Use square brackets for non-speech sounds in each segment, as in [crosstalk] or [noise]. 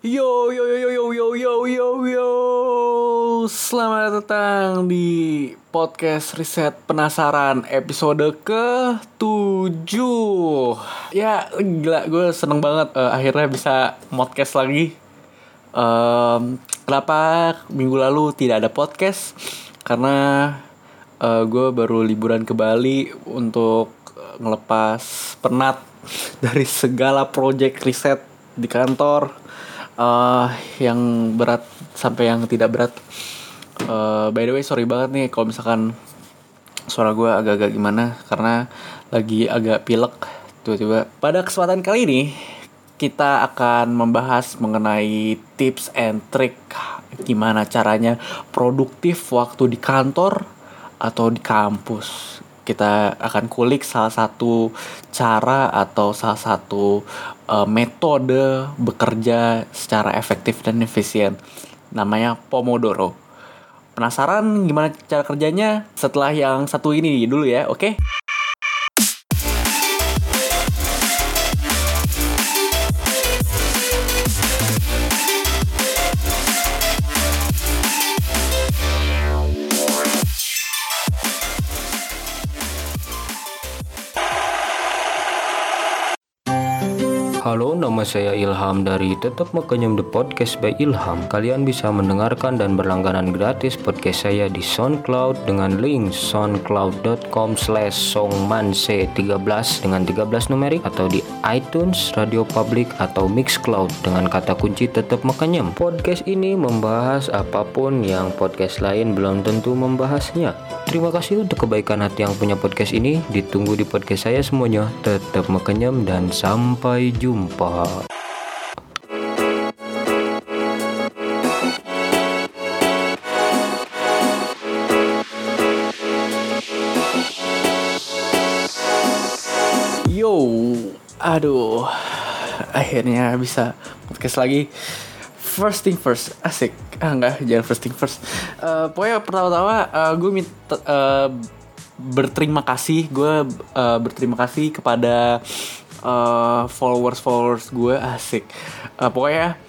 Yo yo yo yo yo yo yo yo. Selamat datang di podcast riset penasaran episode ke 7 Ya gila gue seneng banget uh, akhirnya bisa podcast lagi. Um, Kenapa minggu lalu tidak ada podcast? Karena uh, gue baru liburan ke Bali untuk ngelepas penat [laughs] dari segala project riset di kantor uh, yang berat sampai yang tidak berat. Uh, by the way sorry banget nih kalau misalkan suara gue agak-agak gimana karena lagi agak pilek tiba-tiba. Pada kesempatan kali ini kita akan membahas mengenai tips and trick gimana caranya produktif waktu di kantor atau di kampus kita akan kulik salah satu cara atau salah satu uh, metode bekerja secara efektif dan efisien. Namanya Pomodoro. Penasaran gimana cara kerjanya? Setelah yang satu ini dulu ya, oke? Okay? Saya Ilham dari Tetap Makanyum The Podcast by Ilham. Kalian bisa mendengarkan dan berlangganan gratis podcast saya di SoundCloud dengan link soundcloud.com slash songmanse13 dengan 13 numerik atau di iTunes, Radio Public, atau Mixcloud dengan kata kunci Tetap Makanyum. Podcast ini membahas apa pun yang podcast lain belum tentu membahasnya. Terima kasih untuk kebaikan hati yang punya podcast ini. Ditunggu di podcast saya semuanya. Tetap Makanyum dan sampai jumpa. Yo, aduh, akhirnya bisa podcast lagi. First thing first, asik. Ah enggak, jangan first thing first. Uh, pokoknya pertama-tama uh, gue minta uh, berterima kasih, gue uh, berterima kasih kepada uh, followers followers gue asik. Uh, pokoknya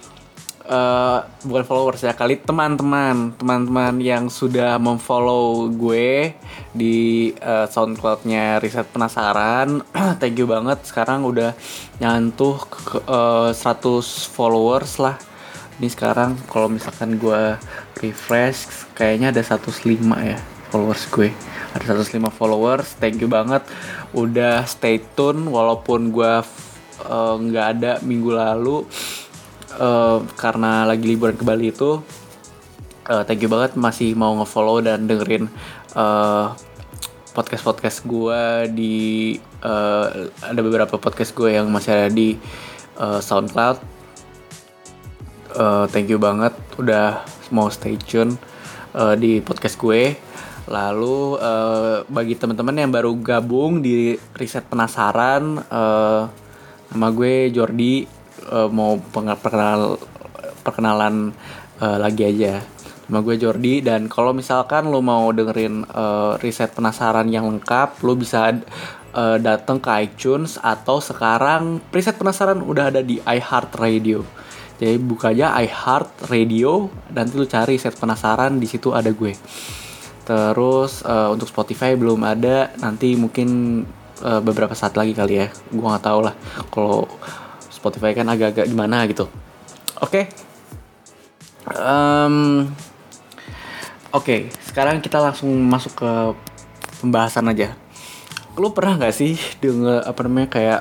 uh, bukan followers ya kali teman-teman. Teman-teman yang sudah memfollow gue di uh, soundcloudnya riset penasaran. [clears throat] Thank you banget. Sekarang udah nyantuh ke, uh, 100 followers lah ini sekarang kalau misalkan gue refresh kayaknya ada 105 ya followers gue. Ada 105 followers thank you banget. Udah stay tune walaupun gue uh, nggak ada minggu lalu uh, karena lagi liburan ke Bali itu uh, thank you banget masih mau ngefollow dan dengerin uh, podcast podcast gue di uh, ada beberapa podcast gue yang masih ada di uh, SoundCloud uh, thank you banget udah mau stay tune uh, di podcast gue Lalu uh, bagi teman-teman yang baru gabung di riset penasaran, uh, nama gue Jordi uh, mau perkenal perkenalan uh, lagi aja. Nama gue Jordi dan kalau misalkan lo mau dengerin uh, riset penasaran yang lengkap, lo bisa uh, datang ke iTunes atau sekarang riset penasaran udah ada di iHeartRadio. Jadi buka aja iHeartRadio, nanti lo cari riset penasaran di situ ada gue. Terus uh, untuk Spotify belum ada, nanti mungkin uh, beberapa saat lagi kali ya. Gua nggak tahu lah. Kalau Spotify kan agak-agak gimana gitu. Oke. Okay. Um, Oke, okay, sekarang kita langsung masuk ke pembahasan aja. Lu pernah nggak sih denger apa namanya kayak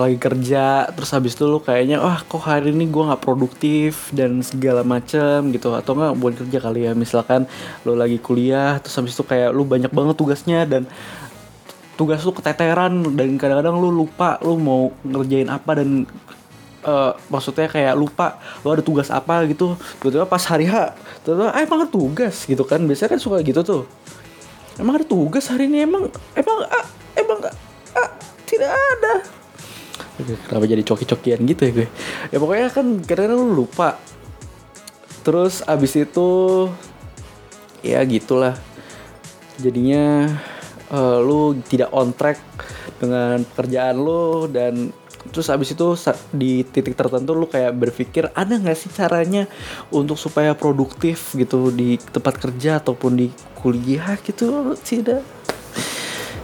lagi kerja terus habis itu lu kayaknya wah kok hari ini gue nggak produktif dan segala macem gitu. Atau nggak buat kerja kali ya misalkan lu lagi kuliah terus habis itu kayak lu banyak banget tugasnya dan tugas lu keteteran dan kadang-kadang lu lupa lu mau ngerjain apa dan uh, maksudnya kayak lupa lu ada tugas apa gitu. Tiba-tiba pas hari H tiba-tiba ah, emang ada tugas? gitu kan. Biasanya kan suka gitu tuh. Emang ada tugas hari ini? Emang emang ah, emang ah, tidak ada kenapa jadi coki-cokian gitu ya gue? Ya pokoknya kan kadang-kadang lu lupa. Terus abis itu ya gitulah. Jadinya uh, lu tidak on track dengan pekerjaan lu dan terus abis itu di titik tertentu lu kayak berpikir ada nggak sih caranya untuk supaya produktif gitu di tempat kerja ataupun di kuliah? Gitu ada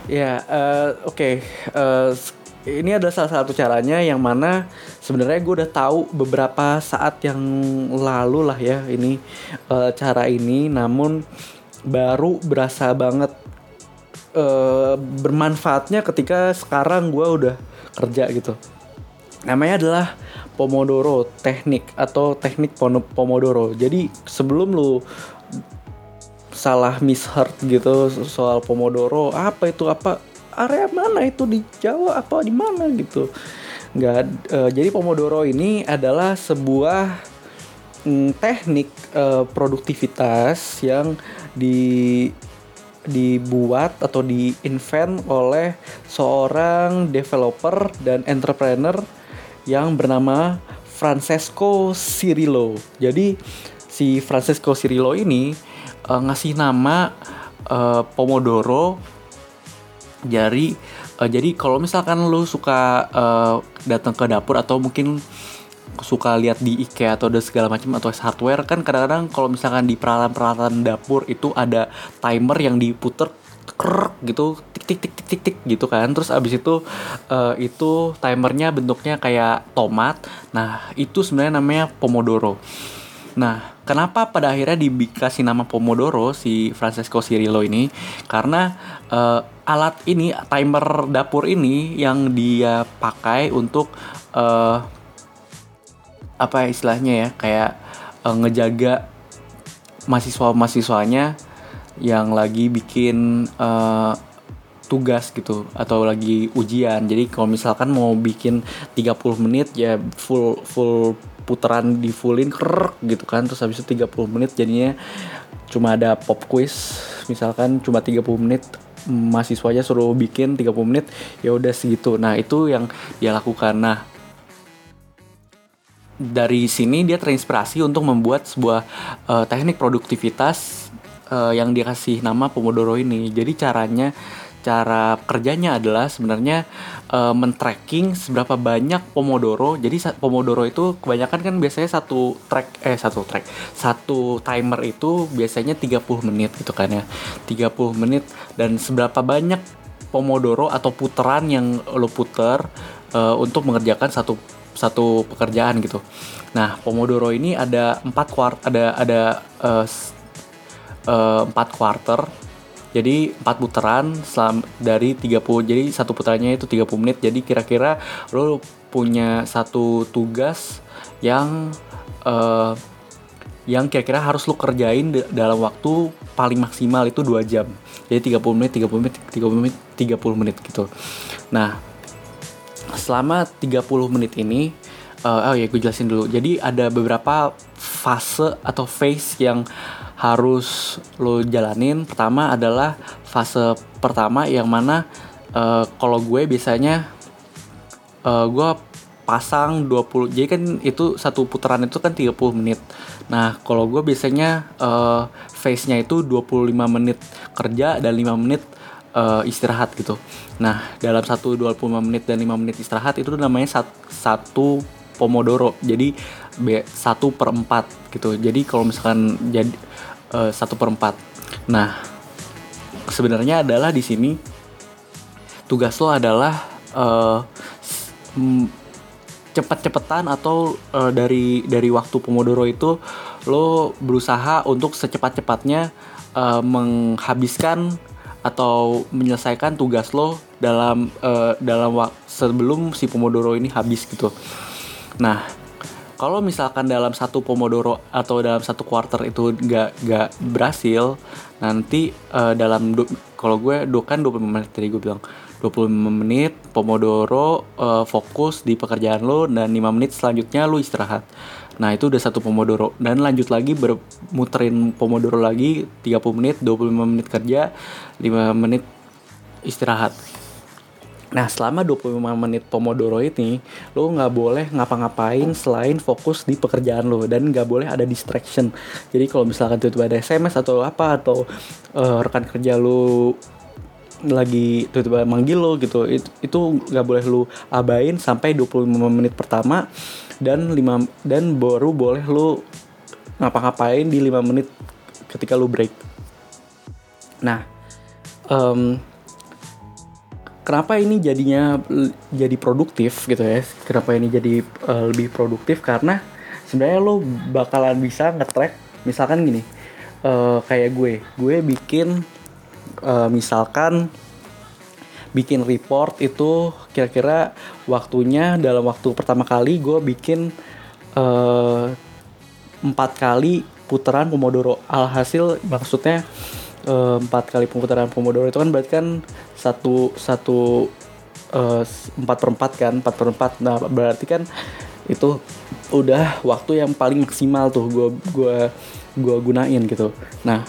ya eh, oke Eh, s- ini adalah salah satu caranya yang mana sebenarnya gue udah tahu beberapa saat yang lalu lah ya ini eh, cara ini. Namun baru berasa banget eh, bermanfaatnya ketika sekarang gue udah kerja gitu. Namanya adalah Pomodoro teknik atau teknik Pomodoro. Jadi sebelum lu salah misheard gitu soal Pomodoro apa itu apa area mana itu di Jawa apa di mana gitu nggak eh, jadi Pomodoro ini adalah sebuah mm, teknik eh, produktivitas yang di dibuat atau di-invent oleh seorang developer dan entrepreneur yang bernama Francesco Cirillo. Jadi si Francesco Cirillo ini eh, ngasih nama eh, Pomodoro jadi eh, jadi kalau misalkan lu suka eh, datang ke dapur atau mungkin suka lihat di IKEA atau ada segala macam atau hardware kan kadang-kadang kalau misalkan di peralatan-peralatan dapur itu ada timer yang diputer krek gitu tik tik tik tik tik tik gitu kan. Terus abis itu eh, itu timernya bentuknya kayak tomat. Nah itu sebenarnya namanya pomodoro Nah, kenapa pada akhirnya dikasih nama Pomodoro si Francesco Cirillo ini? Karena eh, alat ini, timer dapur ini yang dia pakai untuk eh, apa ya istilahnya ya, kayak eh, ngejaga mahasiswa-mahasiswanya yang lagi bikin eh, tugas gitu atau lagi ujian. Jadi kalau misalkan mau bikin 30 menit ya full full putaran di fullin krek gitu kan terus habis itu 30 menit jadinya cuma ada pop quiz misalkan cuma 30 menit mahasiswanya suruh bikin 30 menit ya udah segitu. Nah, itu yang dia lakukan. Nah, dari sini dia terinspirasi untuk membuat sebuah eh, teknik produktivitas eh, yang dikasih nama Pomodoro ini. Jadi caranya cara kerjanya adalah sebenarnya eh, men-tracking seberapa banyak Pomodoro. Jadi Pomodoro itu kebanyakan kan biasanya satu track eh satu track, satu timer itu biasanya 30 menit gitu kan ya. 30 menit dan seberapa banyak Pomodoro atau puteran yang lo puter eh, untuk mengerjakan satu satu pekerjaan gitu. Nah, Pomodoro ini ada empat kuart ada ada eh, empat quarter. Jadi empat putaran dari 30 jadi satu putarannya itu 30 menit. Jadi kira-kira lo punya satu tugas yang eh, yang kira-kira harus lo kerjain da- dalam waktu paling maksimal itu 2 jam. Jadi 30 menit, 30 menit, 30 menit, 30 menit gitu. Nah, selama 30 menit ini eh, oh ya gue jelasin dulu. Jadi ada beberapa fase atau phase yang harus lo jalanin. Pertama adalah fase pertama yang mana eh, kalau gue biasanya eh, gue pasang 20 jadi kan itu satu putaran itu kan 30 menit. Nah kalau gue biasanya eh, phase-nya itu 25 menit kerja dan 5 menit eh, istirahat gitu. Nah dalam satu 25 menit dan 5 menit istirahat itu namanya sat- satu pomodoro. Jadi satu per empat gitu jadi kalau misalkan jadi eh, satu per empat nah sebenarnya adalah di sini tugas lo adalah m- cepet-cepetan atau eh, dari dari waktu pomodoro itu lo berusaha untuk secepat-cepatnya eh, menghabiskan atau menyelesaikan tugas lo dalam eh, dalam sebelum si pomodoro ini habis gitu. Nah, kalau misalkan dalam satu pomodoro atau dalam satu quarter itu nggak nggak berhasil, nanti eh, dalam kalau gue do kan 25 menit tadi gue bilang 25 menit pomodoro eh, fokus di pekerjaan lo dan 5 menit selanjutnya lo istirahat. Nah, itu udah satu pomodoro dan lanjut lagi bermuterin pomodoro lagi 30 menit, 25 menit kerja, 5 menit istirahat. Nah selama 25 menit Pomodoro ini Lo nggak boleh ngapa-ngapain selain fokus di pekerjaan lo Dan nggak boleh ada distraction. Jadi kalau misalkan tiba-tiba ada SMS atau apa Atau eh, rekan kerja lo lagi tiba-tiba manggil lo gitu itu itu nggak boleh lu abain sampai 25 menit pertama dan 5 dan baru boleh lu ngapa-ngapain di 5 menit ketika lu break. Nah um, kenapa ini jadinya jadi produktif gitu ya? Kenapa ini jadi uh, lebih produktif? Karena sebenarnya lo bakalan bisa ngetrack misalkan gini uh, kayak gue. Gue bikin uh, misalkan bikin report itu kira-kira waktunya dalam waktu pertama kali gue bikin empat uh, kali putaran pomodoro. Alhasil maksudnya empat uh, kali putaran pomodoro itu kan berarti kan satu satu empat per empat kan empat per empat. Nah berarti kan itu udah waktu yang paling maksimal tuh gue gue gue gunain gitu. Nah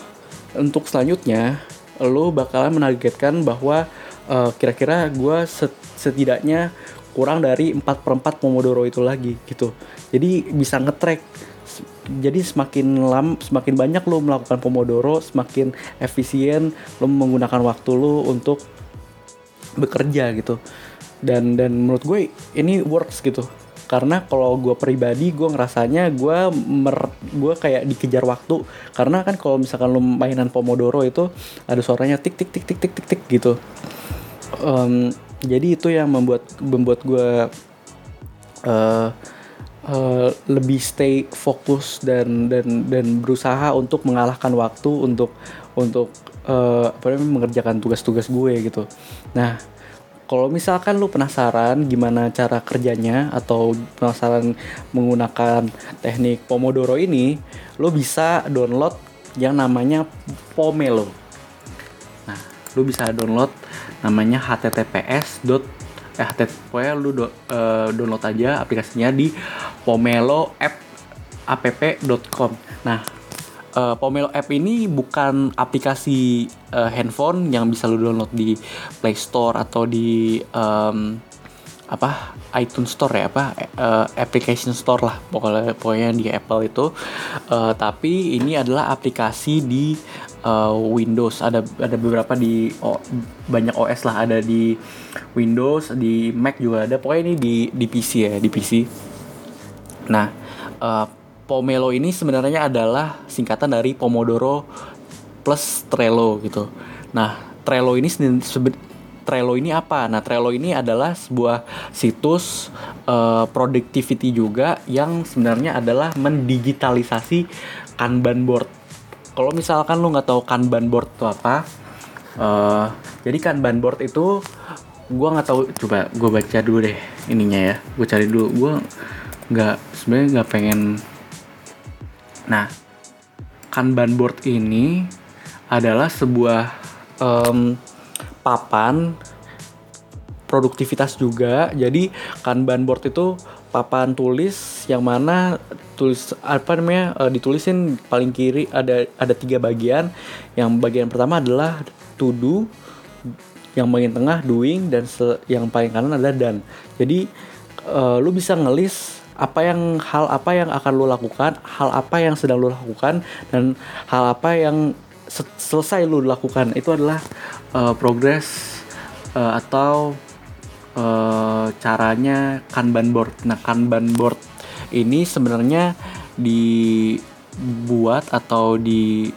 untuk selanjutnya lo bakalan menargetkan bahwa uh, kira-kira gue set, setidaknya kurang dari 4 per 4 Pomodoro itu lagi gitu. Jadi bisa ngetrack jadi semakin lam semakin banyak lo melakukan Pomodoro semakin efisien lo menggunakan waktu lo untuk bekerja gitu. Dan dan menurut gue ini works gitu. Karena kalau gue pribadi gue ngerasanya gue mer gue kayak dikejar waktu. Karena kan kalau misalkan lu mainan pomodoro itu ada suaranya tik tik tik tik tik tik tik gitu. Um, jadi itu yang membuat membuat gue uh, uh, lebih stay fokus dan dan dan berusaha untuk mengalahkan waktu untuk untuk uh, apa namanya mengerjakan tugas-tugas gue gitu nah kalau misalkan lu penasaran gimana cara kerjanya atau penasaran menggunakan teknik Pomodoro ini, lu bisa download yang namanya Pomelo. Nah, lu bisa download namanya https. Eh https lu do, uh, download aja aplikasinya di pomelo app app.com. Nah, uh, Pomelo app ini bukan aplikasi uh, handphone yang bisa lu download di Play Store atau di um, apa iTunes Store ya apa uh, application store lah. Pokoknya pokoknya di Apple itu. Uh, tapi ini adalah aplikasi di uh, Windows ada ada beberapa di oh, banyak OS lah ada di Windows di Mac juga ada pokoknya ini di di PC ya di PC nah uh, Pomelo ini sebenarnya adalah singkatan dari Pomodoro plus Trello gitu. Nah, Trello ini Trello ini apa? Nah, Trello ini adalah sebuah situs uh, productivity juga yang sebenarnya adalah mendigitalisasi Kanban board. Kalau misalkan lu nggak tahu Kanban board itu apa, uh, jadi Kanban board itu gue nggak tahu. Coba gue baca dulu deh ininya ya. Gue cari dulu. Gue nggak sebenarnya nggak pengen Nah, Kanban board ini adalah sebuah um, papan produktivitas juga. Jadi Kanban board itu papan tulis yang mana tulis apa namanya uh, ditulisin paling kiri ada ada tiga bagian. Yang bagian pertama adalah to do, yang bagian tengah doing dan yang paling kanan adalah done. Jadi uh, lu bisa ngelis apa yang hal apa yang akan lo lakukan, hal apa yang sedang lo lakukan dan hal apa yang se selesai lo lakukan itu adalah uh, progres uh, atau uh, caranya Kanban board. Nah, Kanban board ini sebenarnya dibuat atau di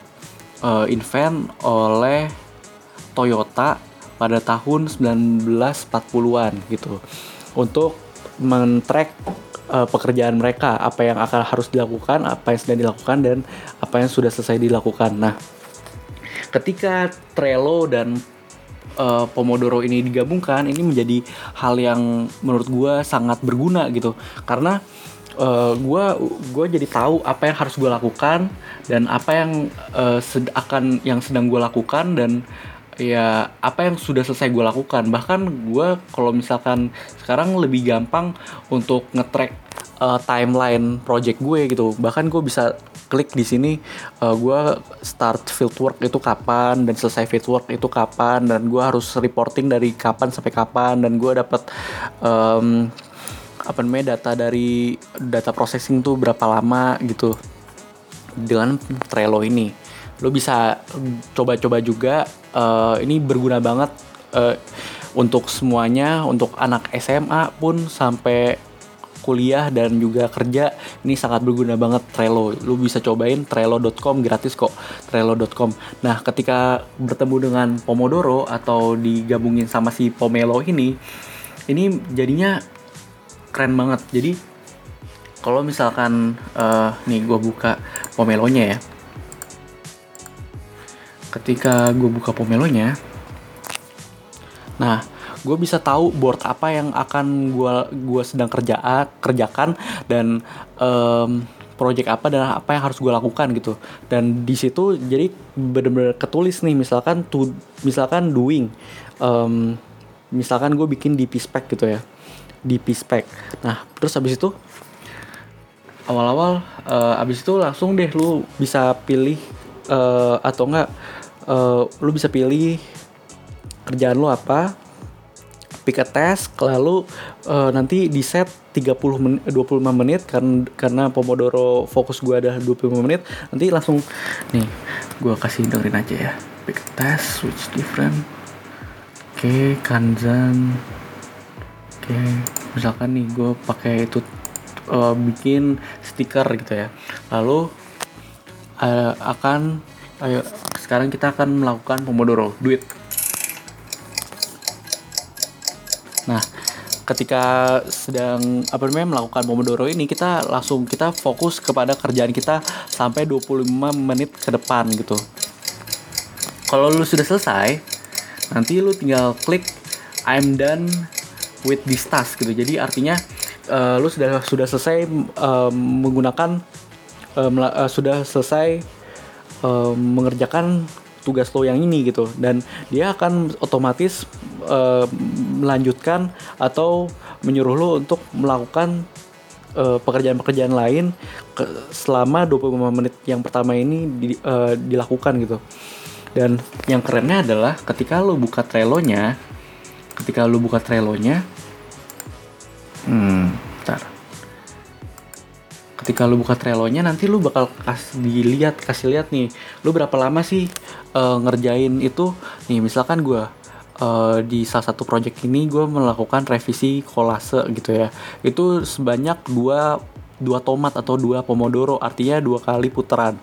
uh, invent oleh Toyota pada tahun 1940-an gitu untuk men-track uh, pekerjaan mereka, apa yang akan harus dilakukan, apa yang sedang dilakukan dan apa yang sudah selesai dilakukan. Nah, ketika Trello dan uh, Pomodoro ini digabungkan, ini menjadi hal yang menurut gue sangat berguna gitu, karena uh, gue gue jadi tahu apa yang harus gue lakukan dan apa yang uh, sed akan yang sedang gue lakukan dan ya apa yang sudah selesai gue lakukan. Bahkan gue kalau misalkan sekarang lebih gampang untuk ngetrack uh, timeline project gue gitu. Bahkan gue bisa klik di sini uh, gue start fieldwork itu kapan dan selesai fieldwork itu kapan dan gue harus reporting dari kapan sampai kapan dan gue dapat um, apa namanya data dari data processing tuh berapa lama gitu dengan Trello ini. Lo bisa coba-coba juga uh, ini berguna banget uh, untuk semuanya untuk anak SMA pun sampai kuliah dan juga kerja ini sangat berguna banget Trello. Lu bisa cobain trello.com gratis kok trello.com nah ketika bertemu dengan Pomodoro atau digabungin sama si Pomelo ini ini jadinya keren banget. Jadi kalau misalkan uh, nih gue buka Pomelonya ya. Ketika gue buka Pomelonya nah gue bisa tahu board apa yang akan gue gua sedang kerja kerjakan dan um, project apa dan apa yang harus gue lakukan gitu. Dan di situ jadi bener-bener ketulis nih misalkan to misalkan doing um, misalkan gue bikin di spec gitu ya di spec. Nah terus habis itu awal-awal uh, abis itu langsung deh lu bisa pilih uh, atau enggak uh, lu bisa pilih kerjaan lu apa pick a lalu uh, nanti di set 30 menit 25 menit karena karena Pomodoro fokus gue ada 25 menit nanti langsung nih gue kasih dengerin aja ya. Pick a task switch different. Oke okay, kanzan oke okay. misalkan nih gue pakai itu uh, bikin stiker gitu ya. Lalu uh, akan ayo sekarang kita akan melakukan Pomodoro duit Nah, ketika sedang apa namanya melakukan Pomodoro ini kita langsung kita fokus kepada kerjaan kita sampai 25 menit ke depan gitu. Kalau lu sudah selesai, nanti lu tinggal klik I'm done with this task gitu. Jadi artinya uh, lu sudah sudah selesai uh, menggunakan uh, uh, sudah selesai uh, mengerjakan tugas lo yang ini gitu dan dia akan otomatis uh, melanjutkan atau menyuruh lo untuk melakukan pekerjaan-pekerjaan uh, lain ke, selama 25 menit yang pertama ini di, uh, dilakukan gitu. Dan yang kerennya adalah ketika lo buka Trello-nya, ketika lo buka Trello-nya, hmm. Ketika lo buka Trello-nya nanti lo bakal kasih dilihat, kasih lihat nih, lo berapa lama sih uh, ngerjain itu? Nih, misalkan gue uh, di salah satu project ini gue melakukan revisi kolase gitu ya itu sebanyak dua dua tomat atau dua pomodoro artinya dua kali putaran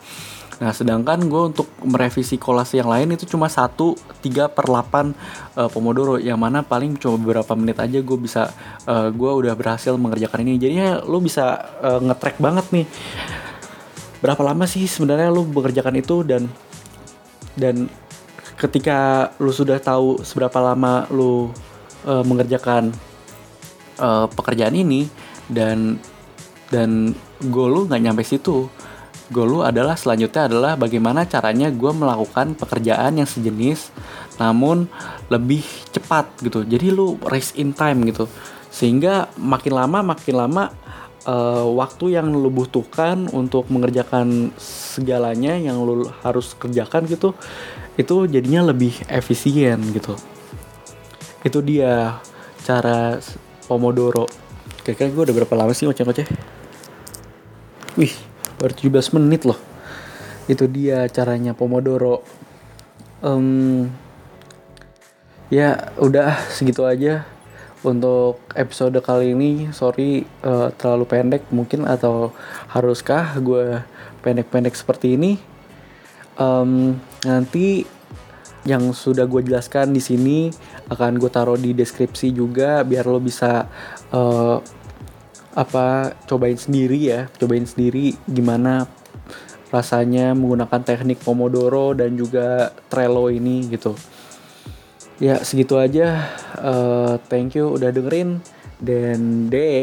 nah sedangkan gue untuk merevisi kolase yang lain itu cuma satu tiga per 8 uh, pomodoro. Yang mana paling cuma beberapa menit aja gue bisa uh, gue udah berhasil mengerjakan ini. Jadinya lo bisa uh, ngetrack banget nih. Berapa lama sih sebenarnya lo mengerjakan itu dan dan ketika lu sudah tahu seberapa lama lu uh, mengerjakan uh, pekerjaan ini dan dan goal lu nggak nyampe situ goal lu adalah selanjutnya adalah bagaimana caranya gue melakukan pekerjaan yang sejenis namun lebih cepat gitu. Jadi lu race in time gitu. Sehingga makin lama makin lama uh, waktu yang lu butuhkan untuk mengerjakan segalanya yang lu harus kerjakan gitu itu jadinya lebih efisien gitu. Itu dia cara Pomodoro. Kira-kira gue udah berapa lama sih ngoceh-ngoceh? Wih baru 17 menit loh. Itu dia caranya Pomodoro. Um, ya udah segitu aja untuk episode kali ini. Sorry uh, terlalu pendek mungkin atau haruskah gue pendek-pendek seperti ini? Um, nanti yang sudah gue jelaskan di sini akan gue taruh di deskripsi juga biar lo bisa uh, apa cobain sendiri ya cobain sendiri gimana rasanya menggunakan teknik Pomodoro dan juga Trello ini gitu. Ya segitu aja. Uh, thank you udah dengerin. Dan deh